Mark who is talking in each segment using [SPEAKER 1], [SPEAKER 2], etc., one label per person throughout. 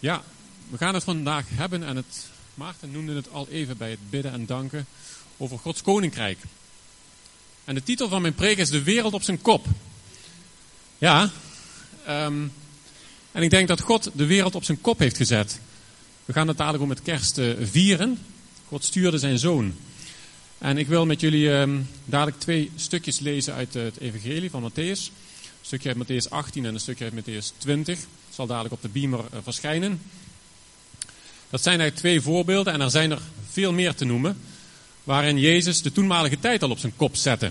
[SPEAKER 1] Ja, we gaan het vandaag hebben en het, Maarten noemde het al even bij het bidden en danken over Gods koninkrijk. En de titel van mijn preek is De wereld op zijn kop. Ja, ehm, en ik denk dat God de wereld op zijn kop heeft gezet. We gaan het dadelijk om met kerst uh, vieren. God stuurde zijn zoon. En ik wil met jullie um, dadelijk twee stukjes lezen uit het evangelie van Matthäus. Een stukje uit Matthäus 18 en een stukje uit Matthäus 20. Zal dadelijk op de beamer uh, verschijnen. Dat zijn eigenlijk twee voorbeelden en er zijn er veel meer te noemen. Waarin Jezus de toenmalige tijd al op zijn kop zette.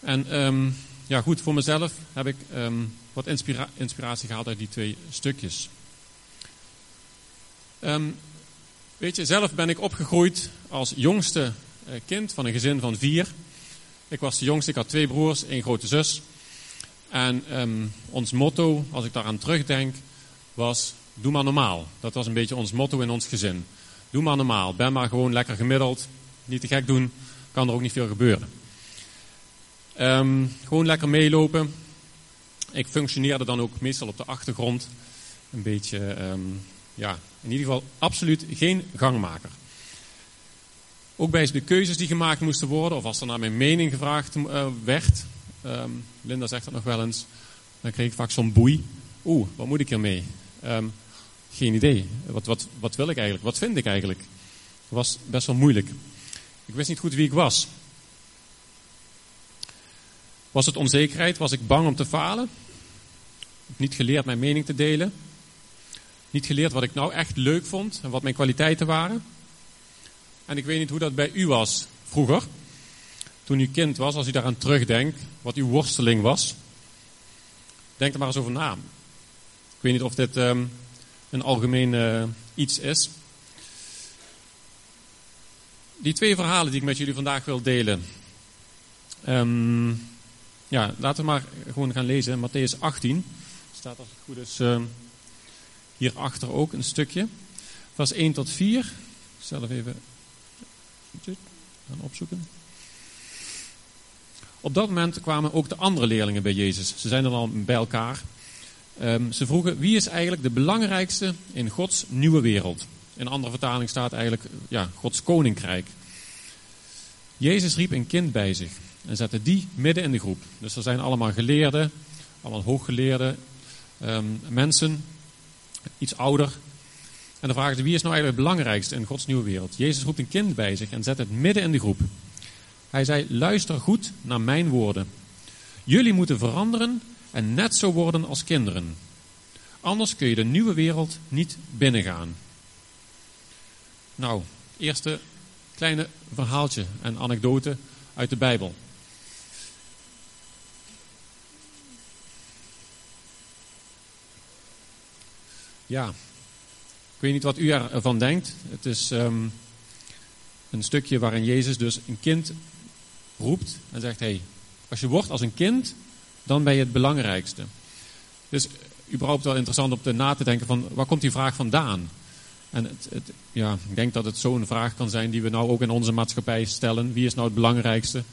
[SPEAKER 1] En um, ja, goed, voor mezelf heb ik um, wat inspira inspiratie gehaald uit die twee stukjes. Um, weet je, zelf ben ik opgegroeid als jongste uh, kind van een gezin van vier. Ik was de jongste, ik had twee broers, één grote zus. En um, ons motto, als ik daaraan terugdenk, was: Doe maar normaal. Dat was een beetje ons motto in ons gezin. Doe maar normaal. Ben maar gewoon lekker gemiddeld. Niet te gek doen. Kan er ook niet veel gebeuren. Um, gewoon lekker meelopen. Ik functioneerde dan ook meestal op de achtergrond. Een beetje, um, ja, in ieder geval absoluut geen gangmaker. Ook bij de keuzes die gemaakt moesten worden, of als er naar mijn mening gevraagd uh, werd. Um, Linda zegt dat nog wel eens. Dan kreeg ik vaak zo'n boei. Oeh, wat moet ik hiermee? Um, geen idee. Wat, wat, wat wil ik eigenlijk? Wat vind ik eigenlijk? Het was best wel moeilijk. Ik wist niet goed wie ik was. Was het onzekerheid? Was ik bang om te falen? Niet geleerd mijn mening te delen. Niet geleerd wat ik nou echt leuk vond en wat mijn kwaliteiten waren. En ik weet niet hoe dat bij u was vroeger. Toen u kind was, als u daaraan terugdenkt, wat uw worsteling was. Denk er maar eens over na. Ik weet niet of dit um, een algemeen uh, iets is. Die twee verhalen die ik met jullie vandaag wil delen. Um, ja, laten we maar gewoon gaan lezen. Matthäus 18. Staat als het goed is uh, hierachter ook een stukje. Vers 1 tot 4. Zelf even gaan opzoeken. Op dat moment kwamen ook de andere leerlingen bij Jezus. Ze zijn er al bij elkaar. Um, ze vroegen, wie is eigenlijk de belangrijkste in Gods nieuwe wereld? In andere vertaling staat eigenlijk, ja, Gods koninkrijk. Jezus riep een kind bij zich en zette die midden in de groep. Dus er zijn allemaal geleerden, allemaal hooggeleerde um, mensen, iets ouder. En dan vragen ze, wie is nou eigenlijk het belangrijkste in Gods nieuwe wereld? Jezus roept een kind bij zich en zet het midden in de groep. Hij zei, luister goed naar mijn woorden. Jullie moeten veranderen en net zo worden als kinderen. Anders kun je de nieuwe wereld niet binnengaan. Nou, eerste kleine verhaaltje en anekdote uit de Bijbel. Ja, ik weet niet wat u ervan denkt. Het is um, een stukje waarin Jezus dus een kind roept en zegt: hey, als je wordt als een kind, dan ben je het belangrijkste. Dus überhaupt wel interessant om te na te denken van waar komt die vraag vandaan? En het, ja, ik denk dat het zo'n vraag kan zijn die we nou ook in onze maatschappij stellen. Wie is nou het belangrijkste?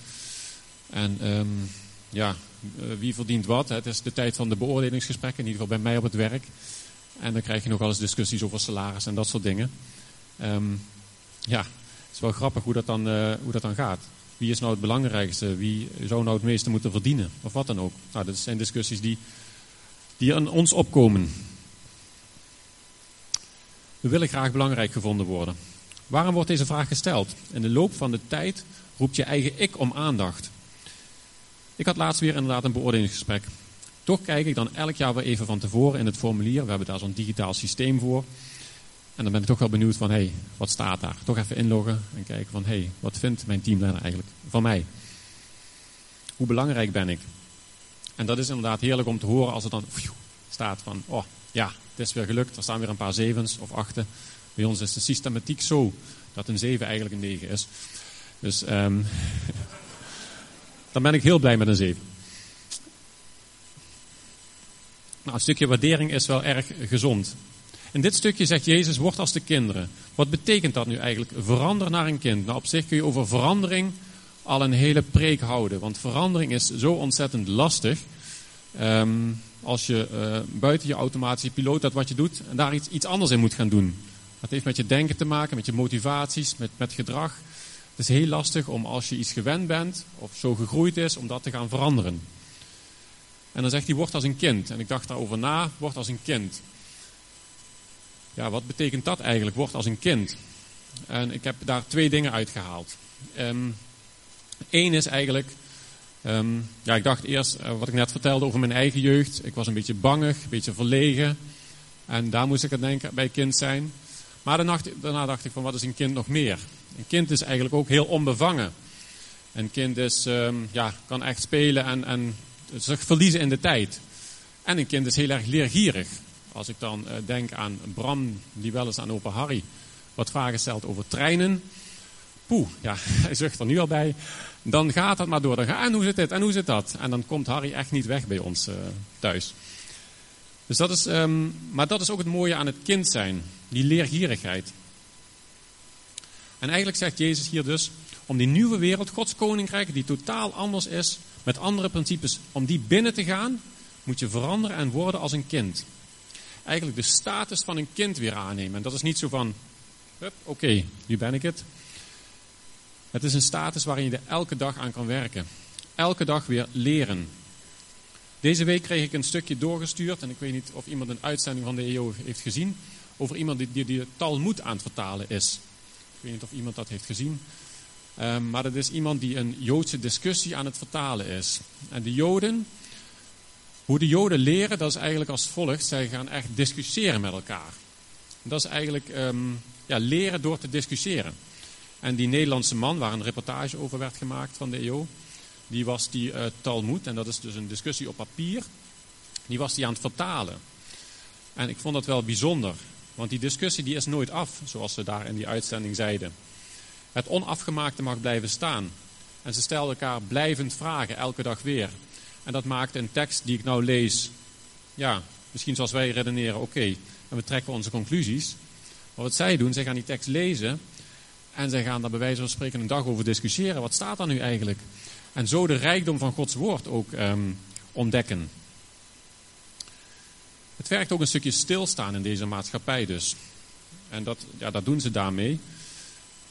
[SPEAKER 1] En um, ja, wie verdient wat? Het is de tijd van de beoordelingsgesprekken, in ieder geval bij mij op het werk. En dan krijg je nog wel eens discussies over salaris en dat soort dingen. Um, ja, het is wel grappig hoe dat, dan, uh, hoe dat dan gaat. Wie is nou het belangrijkste? Wie zou nou het meeste moeten verdienen? Of wat dan ook. Nou, dat zijn discussies die, die aan ons opkomen. We willen graag belangrijk gevonden worden. Waarom wordt deze vraag gesteld? In de loop van de tijd roept je eigen ik om aandacht. Ik had laatst weer inderdaad een beoordelingsgesprek. Toch kijk ik dan elk jaar weer even van tevoren in het formulier. We hebben daar zo'n digitaal systeem voor. En dan ben ik toch wel benieuwd van, hé, hey, wat staat daar? Toch even inloggen en kijken van, hé, hey, wat vindt mijn teamleider eigenlijk van mij? Hoe belangrijk ben ik? En dat is inderdaad heerlijk om te horen als er dan staat van, oh, ja, het is weer gelukt. Er staan weer een paar zevens of achten. Bij ons is de systematiek zo dat een zeven eigenlijk een negen is. Dus um, dan ben ik heel blij met een zeven. Nou, een stukje waardering is wel erg gezond. In dit stukje zegt Jezus, word als de kinderen. Wat betekent dat nu eigenlijk? Verander naar een kind. Nou, op zich kun je over verandering al een hele preek houden. Want verandering is zo ontzettend lastig. Um, als je uh, buiten je automatische piloot dat wat je doet en daar iets, iets anders in moet gaan doen. Dat heeft met je denken te maken, met je motivaties, met, met gedrag. Het is heel lastig om als je iets gewend bent of zo gegroeid is, om dat te gaan veranderen. En dan zegt hij, word als een kind. En ik dacht daarover na, word als een kind. Ja, wat betekent dat eigenlijk, word als een kind? En ik heb daar twee dingen uitgehaald. Eén ehm, is eigenlijk, ehm, ja, ik dacht eerst, uh, wat ik net vertelde over mijn eigen jeugd. Ik was een beetje bangig, een beetje verlegen. En daar moest ik aan denken bij kind zijn. Maar daarna, dacht ik van, wat is een kind nog meer? Een kind is eigenlijk ook heel onbevangen. Een kind is, um, ja, kan echt spelen en, en zich verliezen in de tijd. En een kind is heel erg leergierig. Als ik dan uh, denk aan Bram, die wel eens aan opa Harry wat vragen stelt over treinen. Poeh, ja, hij zucht er nu al bij. Dan gaat dat maar door. Dan ga, en hoe zit dit? En hoe zit dat? En dan komt Harry echt niet weg bij ons uh, thuis. Dus dat is, um, maar dat is ook het mooie aan het kind zijn. Die leergierigheid. En eigenlijk zegt Jezus hier dus, om die nieuwe wereld, Gods koninkrijk, die totaal anders is, met andere principes, om die binnen te gaan, moet je veranderen en worden als een kind. Eigenlijk de status van een kind weer aannemen. En dat is niet zo van, oké, nu ben ik het. Het is een status waarin je er elke dag aan kan werken. Elke dag weer leren. Deze week kreeg ik een stukje doorgestuurd, en ik weet niet of iemand een uitzending van de EO heeft gezien, over iemand die, die, die Talmud aan het vertalen is. Ik weet niet of iemand dat heeft gezien. Um, maar dat is iemand die een Joodse discussie aan het vertalen is. En de Joden, hoe de Joden leren, dat is eigenlijk als volgt. Zij gaan echt discussiëren met elkaar. Dat is eigenlijk um, ja, leren door te discussiëren. En die Nederlandse man, waar een reportage over werd gemaakt van de EO, die was die uh, Talmud, en dat is dus een discussie op papier, die was die aan het vertalen. En ik vond dat wel bijzonder, want die discussie die is nooit af, zoals ze daar in die uitzending zeiden. Het onafgemaakte mag blijven staan. En ze stelden elkaar blijvend vragen, elke dag weer. En dat maakt een tekst die ik nou lees, ja, misschien zoals wij redeneren, oké, en we trekken onze conclusies. Maar wat zij doen, zij gaan die tekst lezen en zij gaan daar bij wijze van spreken een dag over discussiëren. Wat staat daar nu eigenlijk? En zo de rijkdom van Gods woord ook um, ontdekken. Het werkt ook een stukje stilstaan in deze maatschappij dus. En dat, ja, dat doen ze daarmee.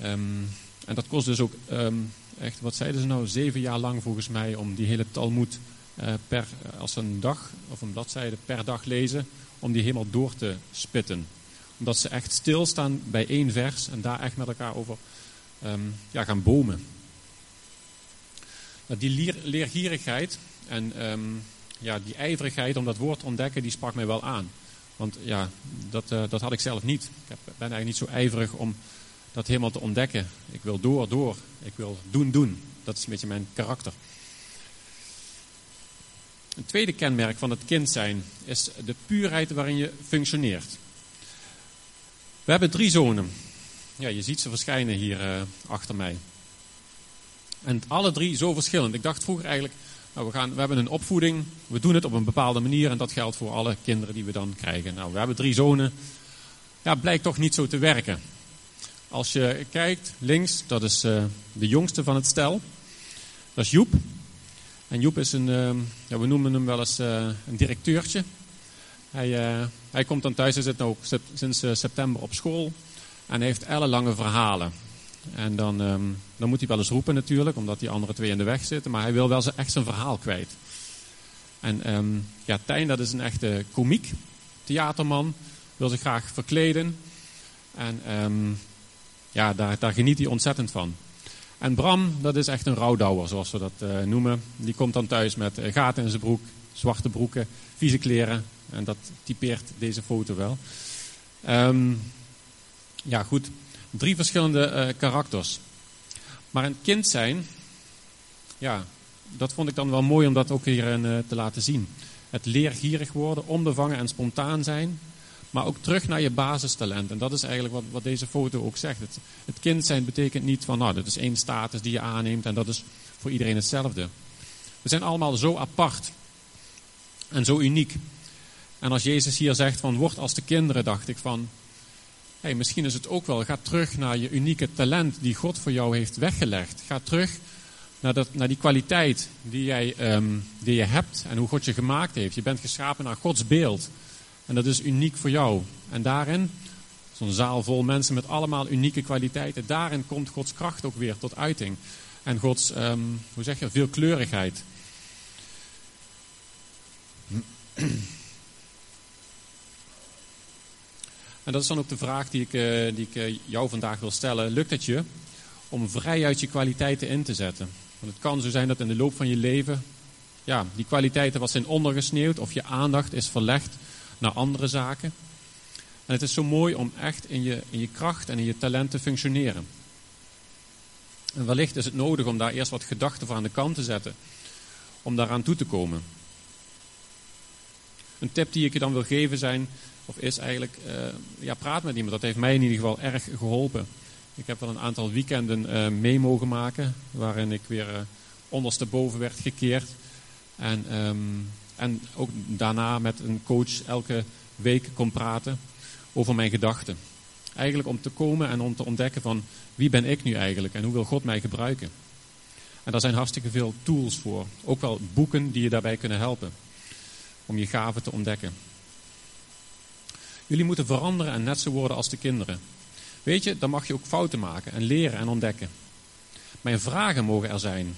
[SPEAKER 1] Um, en dat kost dus ook um, echt, wat zeiden ze nou, zeven jaar lang volgens mij om die hele Talmud per, als een dag of een bladzijde per dag lezen, om die helemaal door te spitten omdat ze echt stilstaan bij één vers en daar echt met elkaar over um, ja, gaan bomen. die leer, leergierigheid en um, ja, die ijverigheid om dat woord te ontdekken, die sprak mij wel aan. Want ja, dat, uh, dat had ik zelf niet. Ik ben eigenlijk niet zo ijverig om dat helemaal te ontdekken. Ik wil door, door. Ik wil doen, doen. Dat is een beetje mijn karakter. Een tweede kenmerk van het kind zijn is de puurheid waarin je functioneert. We hebben drie zonen. Ja, je ziet ze verschijnen hier uh, achter mij. En alle drie zo verschillend. Ik dacht vroeger eigenlijk, nou, we, gaan, we hebben een opvoeding, we doen het op een bepaalde manier en dat geldt voor alle kinderen die we dan krijgen. Nou, we hebben drie zonen. Ja, blijkt toch niet zo te werken. Als je kijkt, links, dat is uh, de jongste van het stel. Dat is Joep. En Joep is een, uh, ja, we noemen hem wel eens uh, een directeurtje. Hij, uh, hij komt dan thuis, hij zit ook sinds uh, september op school. En hij heeft ellenlange verhalen. En dan, um, dan moet hij wel eens roepen natuurlijk, omdat die andere twee in de weg zitten. Maar hij wil wel echt zijn verhaal kwijt. En um, ja, Tijn, dat is een echte komiek, theaterman. Wil zich graag verkleden. En ja, daar, daar geniet hij ontzettend van. En Bram, dat is echt een rouwdouwer, zoals we dat uh, noemen. Die komt dan thuis met gaten in zijn broek, zwarte broeken, vieze kleren en dat typeert deze foto wel. Um, ja, goed. Drie verschillende uh, karakters. Maar een kind zijn, ja, dat vond ik dan wel mooi om dat ook hier uh, te laten zien. Het leergierig worden, onbevangen en spontaan zijn. Maar ook terug naar je basistalent. En dat is eigenlijk wat, wat deze foto ook zegt. Het, kind zijn betekent niet van, nou, dat is één status die je aanneemt en dat is voor iedereen hetzelfde. We zijn allemaal zo apart en zo uniek. En als Jezus hier zegt van word als de kinderen, dacht ik van, hey, misschien is het ook wel, ga terug naar je unieke talent die God voor jou heeft weggelegd. Ga terug naar, dat, naar die kwaliteit die, jij, ehm, die je hebt en hoe God je gemaakt heeft. Je bent geschapen naar Gods beeld. En dat is uniek voor jou. En daarin, zo'n zaal vol mensen met allemaal unieke kwaliteiten, daarin komt Gods kracht ook weer tot uiting. En Gods, ehm, hoe zeg je, veelkleurigheid. En dat is dan ook de vraag die ik, eh, die ik eh, jou vandaag wil stellen. Lukt het je om vrij uit je kwaliteiten in te zetten? Want het kan zo zijn dat in de loop van je leven ja, die kwaliteiten wat zijn ondergesneeuwd of je aandacht is verlegd naar andere zaken. En het is zo mooi om echt in je, in je kracht en in je talent te functioneren. En wellicht is het nodig om daar eerst wat gedachten voor aan de kant te zetten. Om daaraan toe te komen. Een tip die ik je dan wil geven zijn, of is eigenlijk, uh, ja, praat met iemand. Dat heeft mij in ieder geval erg geholpen. Ik heb wel een aantal weekenden uh, mee mogen maken, waarin ik weer uh, ondersteboven werd gekeerd. En, um, en ook daarna met een coach elke week kon praten over mijn gedachten. Eigenlijk om te komen en om te ontdekken van wie ben ik nu eigenlijk en hoe wil God mij gebruiken. En daar zijn hartstikke veel tools voor. Ook wel boeken die je daarbij kunnen helpen. Om je gaven te ontdekken. Jullie moeten veranderen en net zo worden als de kinderen. Weet je, dan mag je ook fouten maken en leren en ontdekken. Mijn vragen mogen er zijn.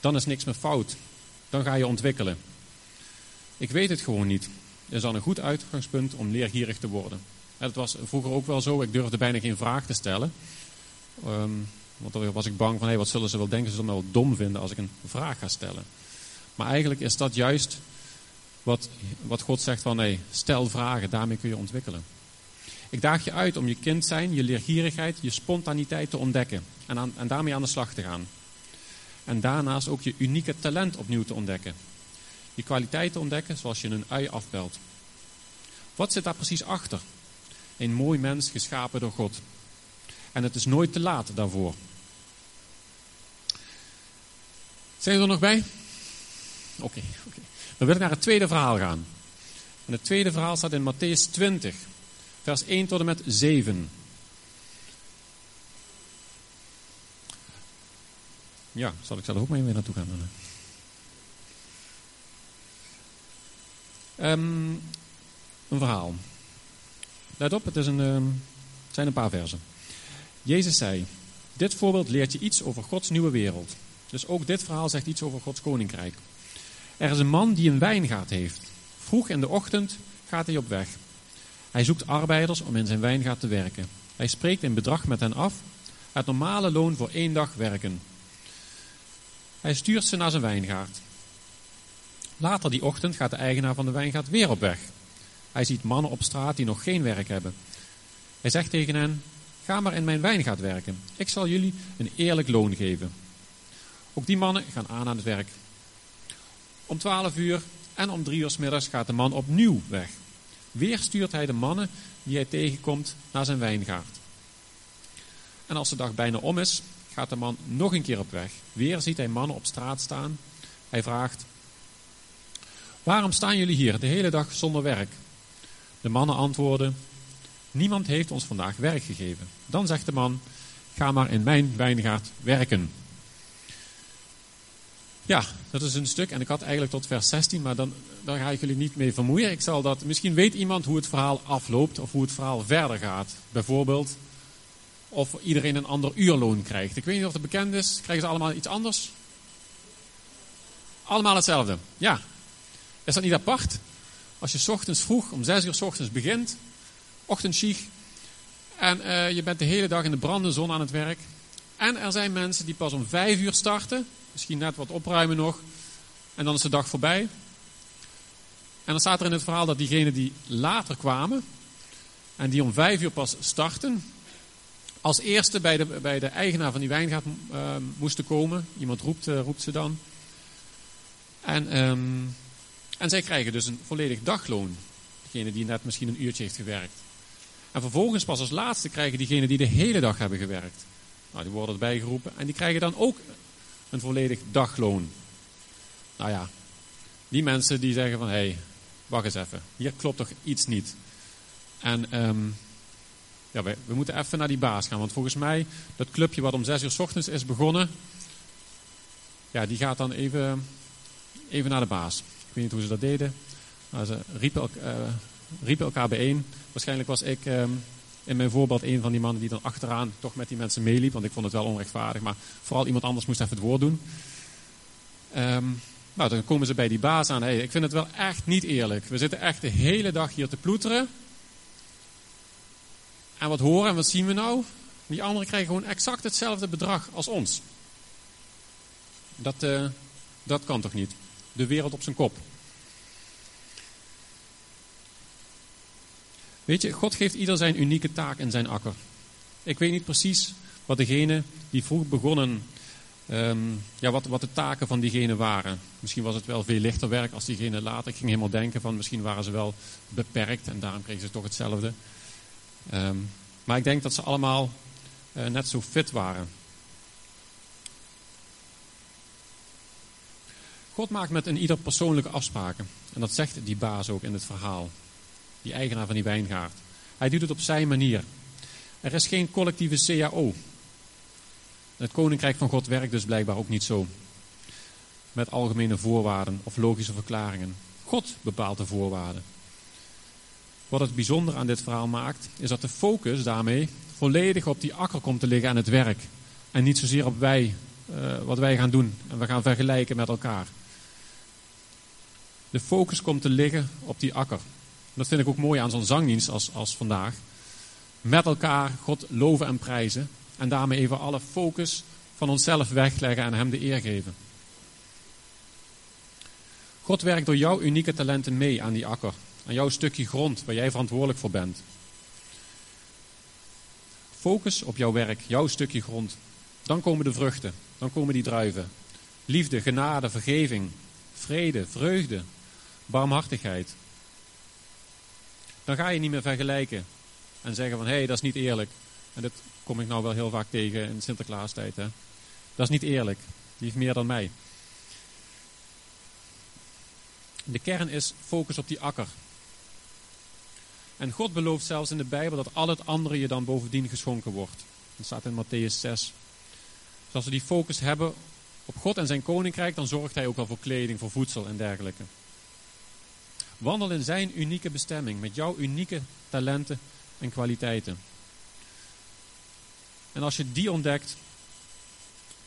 [SPEAKER 1] Dan is niks meer fout. Dan ga je ontwikkelen. Ik weet het gewoon niet. Dat is dan een goed uitgangspunt om leergierig te worden. Dat was vroeger ook wel zo. Ik durfde bijna geen vraag te stellen. Um, want dan was ik bang van, hey, wat zullen ze wel denken? Ze zullen me wel dom vinden als ik een vraag ga stellen. Maar eigenlijk is dat juist wat, wat God zegt van, hey, stel vragen, daarmee kun je ontwikkelen. Ik daag je uit om je kind zijn, je leergierigheid, je spontaniteit te ontdekken. En, aan, en daarmee aan de slag te gaan. En daarnaast ook je unieke talent opnieuw te ontdekken. Je kwaliteiten ontdekken zoals je een ui afbelt. Wat zit daar precies achter? Een mooi mens geschapen door God. En het is nooit te laat daarvoor. Zijn we er nog bij? Oké, oké. Dan wil ik naar het tweede verhaal gaan. En het tweede verhaal staat in Matthäus 20, vers 1 tot en met 7. Ja, zal ik zelf ook maar even naartoe gaan. Um, een verhaal. Let op, het, is een, het zijn een paar versen. Jezus zei: Dit voorbeeld leert je iets over Gods nieuwe wereld. Dus ook dit verhaal zegt iets over Gods koninkrijk. Er is een man die een wijngaard heeft. Vroeg in de ochtend gaat hij op weg. Hij zoekt arbeiders om in zijn wijngaard te werken. Hij spreekt in bedrag met hen af het normale loon voor één dag werken. Hij stuurt ze naar zijn wijngaard. Later die ochtend gaat de eigenaar van de wijngaard weer op weg. Hij ziet mannen op straat die nog geen werk hebben. Hij zegt tegen hen: Ga maar in mijn wijngaard werken. Ik zal jullie een eerlijk loon geven. Ook die mannen gaan aan aan het werk. Om twaalf uur en om drie uur s middags gaat de man opnieuw weg. Weer stuurt hij de mannen die hij tegenkomt naar zijn wijngaard. En als de dag bijna om is, gaat de man nog een keer op weg. Weer ziet hij mannen op straat staan. Hij vraagt: Waarom staan jullie hier de hele dag zonder werk? De mannen antwoorden: Niemand heeft ons vandaag werk gegeven. Dan zegt de man: Ga maar in mijn wijngaard werken. Ja, dat is een stuk. En ik had eigenlijk tot vers 16, maar dan, daar ga ik jullie niet mee vermoeien. Ik zal dat, misschien weet iemand hoe het verhaal afloopt of hoe het verhaal verder gaat. Bijvoorbeeld of iedereen een ander uurloon krijgt. Ik weet niet of het bekend is. Krijgen ze allemaal iets anders? Allemaal hetzelfde. Ja. Is dat niet apart? Als je ochtends vroeg, om 6 uur ochtends begint, ochtendschieg, en uh, je bent de hele dag in de brandende zon aan het werk. En er zijn mensen die pas om 5 uur starten Misschien net wat opruimen nog. En dan is de dag voorbij. En dan staat er in het verhaal dat diegenen die later kwamen. En die om vijf uur pas starten. Als eerste bij de, bij de eigenaar van die wijngaard uh, moesten komen. Iemand roept, uh, roept ze dan. En, um, en zij krijgen dus een volledig dagloon. Degene die net misschien een uurtje heeft gewerkt. En vervolgens pas als laatste krijgen diegenen die de hele dag hebben gewerkt. Nou, die worden erbij geroepen. En die krijgen dan ook een volledig dagloon. Nou ja, die mensen die zeggen van, hé, hey, wacht eens even, hier klopt toch iets niet. En um, ja, we, we, moeten even naar die baas gaan, want volgens mij, dat clubje wat om zes uur s ochtends is begonnen, ja, die gaat dan even, even naar de baas. Ik weet niet hoe ze dat deden. Maar ze riepen, uh, riepen elkaar bijeen. Waarschijnlijk was ik um, in mijn voorbeeld een van die mannen die dan achteraan toch met die mensen meeliep. Want ik vond het wel onrechtvaardig. Maar vooral iemand anders moest even het woord doen. Um, nou, dan komen ze bij die baas aan. Hey, ik vind het wel echt niet eerlijk. We zitten echt de hele dag hier te ploeteren. En wat horen en wat zien we nou? Die anderen krijgen gewoon exact hetzelfde bedrag als ons. Dat, uh, dat kan toch niet? De wereld op zijn kop. Weet je, God geeft ieder zijn unieke taak in zijn akker. Ik weet niet precies wat degene die vroeg begonnen, um, ja, wat, wat de taken van diegene waren. Misschien was het wel veel lichter werk als diegene later. Ik ging helemaal denken van misschien waren ze wel beperkt en daarom kregen ze toch hetzelfde. Um, maar ik denk dat ze allemaal uh, net zo fit waren. God maakt met een ieder persoonlijke afspraken. En dat zegt die baas ook in het verhaal. Die eigenaar van die wijngaard. Hij doet het op zijn manier. Er is geen collectieve CAO. Het koninkrijk van God werkt dus blijkbaar ook niet zo. Met algemene voorwaarden of logische verklaringen. God bepaalt de voorwaarden. Wat het bijzonder aan dit verhaal maakt, is dat de focus daarmee volledig op die akker komt te liggen aan het werk. En niet zozeer op wij, uh, wat wij gaan doen. En we gaan vergelijken met elkaar. De focus komt te liggen op die akker. Dat vind ik ook mooi aan zo'n zangdienst als, als vandaag. Met elkaar God loven en prijzen. En daarmee even alle focus van onszelf wegleggen en Hem de eer geven. God werkt door jouw unieke talenten mee aan die akker. Aan jouw stukje grond waar jij verantwoordelijk voor bent. Focus op jouw werk, jouw stukje grond. Dan komen de vruchten, dan komen die druiven. Liefde, genade, vergeving, vrede, vreugde, barmhartigheid. Dan ga je niet meer vergelijken en zeggen van hé, hey, dat is niet eerlijk. En dat kom ik nou wel heel vaak tegen in Sinterklaastijd. Hè? Dat is niet eerlijk. Die heeft meer dan mij. De kern is focus op die akker. En God belooft zelfs in de Bijbel dat al het andere je dan bovendien geschonken wordt. Dat staat in Matthäus 6. Dus als we die focus hebben op God en zijn koninkrijk, dan zorgt hij ook wel voor kleding, voor voedsel en dergelijke. Wandel in zijn unieke bestemming met jouw unieke talenten en kwaliteiten. En als je die ontdekt,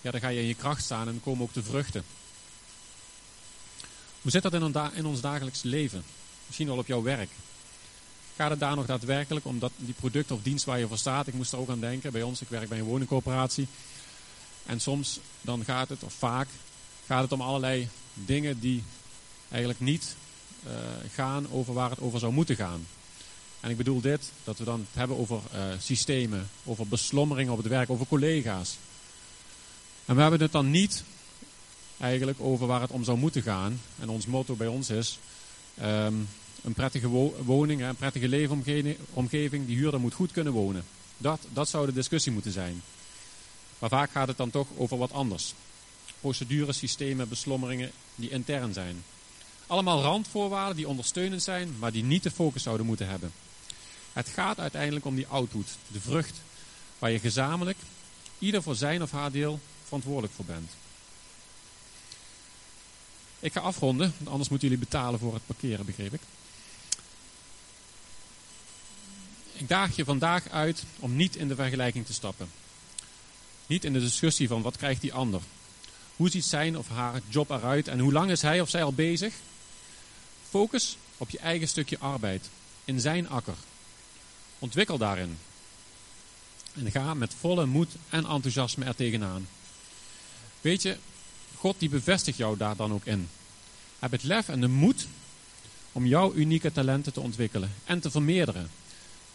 [SPEAKER 1] ja, dan ga je in je kracht staan en komen ook de vruchten. Hoe zit dat in ons dagelijks leven? Misschien wel op jouw werk. Gaat het daar nog daadwerkelijk om dat, die product of dienst waar je voor staat? Ik moest er ook aan denken. Bij ons, ik werk bij een woningcoöperatie. En soms dan gaat het, of vaak, gaat het om allerlei dingen die eigenlijk niet uh, gaan over waar het over zou moeten gaan. En ik bedoel dit, dat we dan het hebben over uh, systemen, over beslommeringen op het werk, over collega's. En we hebben het dan niet eigenlijk over waar het om zou moeten gaan. En ons motto bij ons is, um, een prettige woning, een prettige leefomgeving, die huurder moet goed kunnen wonen. Dat, dat zou de discussie moeten zijn. Maar vaak gaat het dan toch over wat anders. Procedures, systemen, beslommeringen die intern zijn. Allemaal randvoorwaarden die ondersteunend zijn, maar die niet de focus zouden moeten hebben. Het gaat uiteindelijk om die output, de vrucht, waar je gezamenlijk, ieder voor zijn of haar deel, verantwoordelijk voor bent. Ik ga afronden, want anders moeten jullie betalen voor het parkeren, begreep ik. Ik daag je vandaag uit om niet in de vergelijking te stappen. Niet in de discussie van wat krijgt die ander. Hoe ziet zijn of haar job eruit en hoe lang is hij of zij al bezig? Focus op je eigen stukje arbeid, in zijn akker. Ontwikkel daarin. En ga met volle moed en enthousiasme er tegenaan. Weet je, God die bevestigt jou daar dan ook in. Heb het lef en de moed om jouw unieke talenten te ontwikkelen en te vermeerderen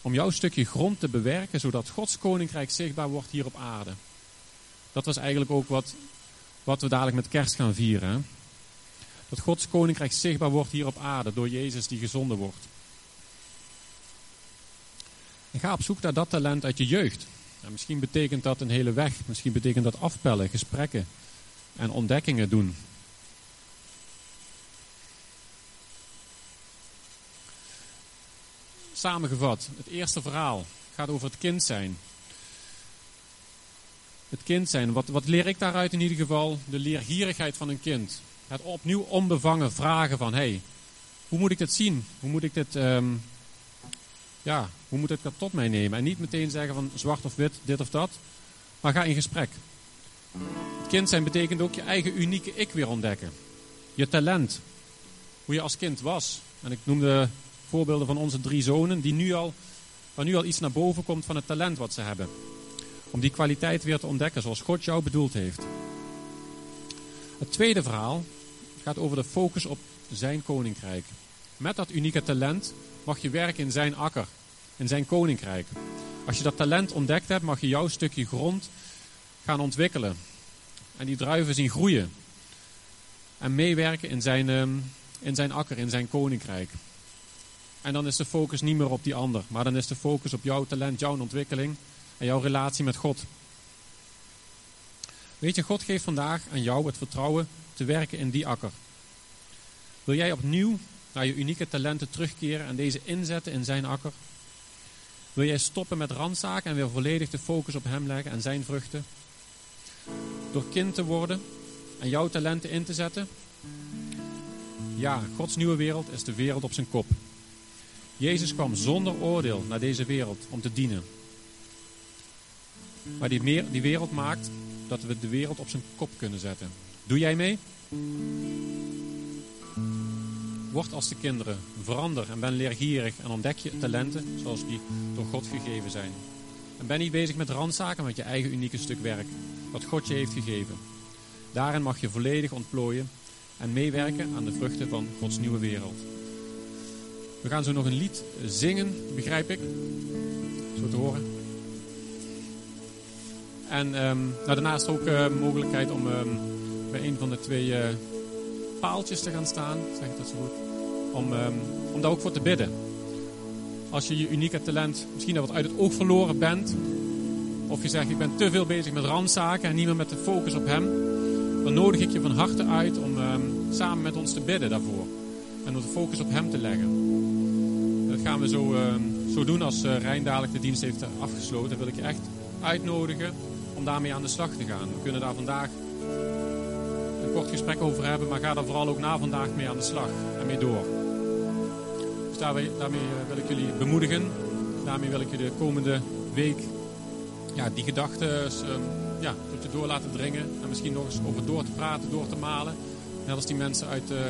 [SPEAKER 1] om jouw stukje grond te bewerken, zodat Gods koninkrijk zichtbaar wordt hier op aarde. Dat was eigenlijk ook wat, wat we dadelijk met kerst gaan vieren. Dat Gods koninkrijk zichtbaar wordt hier op aarde door Jezus die gezonden wordt. Ga op zoek naar dat talent uit je jeugd. En misschien betekent dat een hele weg. Misschien betekent dat afpellen, gesprekken en ontdekkingen doen. Samengevat, het eerste verhaal gaat over het kind zijn. het kind zijn. Wat, wat leer ik daaruit in ieder geval? De leergierigheid van een kind. Het opnieuw onbevangen vragen van, hey, hoe moet ik dit zien? Hoe moet ik dit, ehm, ja, hoe moet ik dat tot mij nemen? En niet meteen zeggen van zwart of wit, dit of dat. Maar ga in gesprek. Het kind zijn betekent ook je eigen unieke ik weer ontdekken. Je talent. Hoe je als kind was. En ik noemde voorbeelden van onze drie zonen, die nu al, waar nu al iets naar boven komt van het talent wat ze hebben. Om die kwaliteit weer te ontdekken zoals God jou bedoeld heeft. Het tweede verhaal gaat over de focus op zijn koninkrijk. Met dat unieke talent mag je werken in zijn akker, in zijn koninkrijk. Als je dat talent ontdekt hebt, mag je jouw stukje grond gaan ontwikkelen. En die druiven zien groeien. En meewerken in zijn, ehm, in zijn akker, in zijn koninkrijk. En dan is de focus niet meer op die ander, maar dan is de focus op jouw talent, jouw ontwikkeling en jouw relatie met God. Weet je, God geeft vandaag aan jou het vertrouwen te werken in die akker. Wil jij opnieuw naar je unieke talenten terugkeren en deze inzetten in zijn akker? Wil jij stoppen met randzaken en weer volledig de focus op hem leggen en zijn vruchten? Door kind te worden en jouw talenten in te zetten? Ja, Gods nieuwe wereld is de wereld op zijn kop. Jezus kwam zonder oordeel naar deze wereld om te dienen. Maar die, die wereld maakt dat we de wereld op zijn kop kunnen zetten. Doe jij mee? Word als de kinderen, verander en ben leergierig en ontdek je talenten zoals die door God gegeven zijn. En ben niet bezig met randzaken met je eigen unieke stuk werk, wat God je heeft gegeven. Daarin mag je volledig ontplooien en meewerken aan de vruchten van Gods nieuwe wereld. We gaan zo nog een lied zingen, begrijp ik. Zo te horen. En um, nou, daarnaast ook uh, mogelijkheid om um, bij een van de twee uh, paaltjes te gaan staan. Zeg ik dat zo goed? Om, um, om daar ook voor te bidden. Als je je unieke talent misschien wat uit het oog verloren bent. Of je zegt ik ben te veel bezig met randzaken en niet meer met de focus op hem. Dan nodig ik je van harte uit om samen met ons te bidden daarvoor. En om de focus op hem te leggen. Dat gaan we zo, zo doen als uh, Rijn dadelijk de dienst heeft afgesloten. Dan wil ik je echt uitnodigen om daarmee aan de slag te gaan. We kunnen daar vandaag een kort gesprek over hebben, maar ga daar vooral ook na vandaag mee aan de slag en mee door. Dus daarmee, daarmee eh, wil ik jullie bemoedigen. Daarmee wil ik je de komende week ja, die gedachten um, ja, tot je door laten dringen. En misschien nog eens over door te praten, door te malen. Net als die mensen uit de,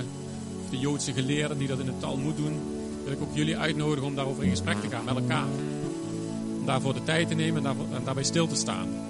[SPEAKER 1] de Joodse geleerden die dat in het Talmud doen, wil ik ook jullie uitnodigen om daarover in gesprek te gaan met elkaar. Om daarvoor de tijd te nemen en daarbij stil te staan.